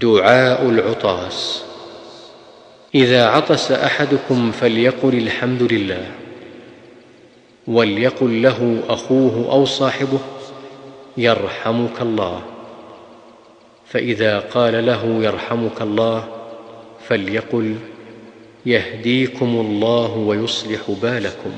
دعاء العطاس. إذا عطس أحدكم فليقل الحمد لله وليقل له أخوه أو صاحبه يرحمك الله. فإذا قال له يرحمك الله فليقل يهديكم الله ويصلح بالكم.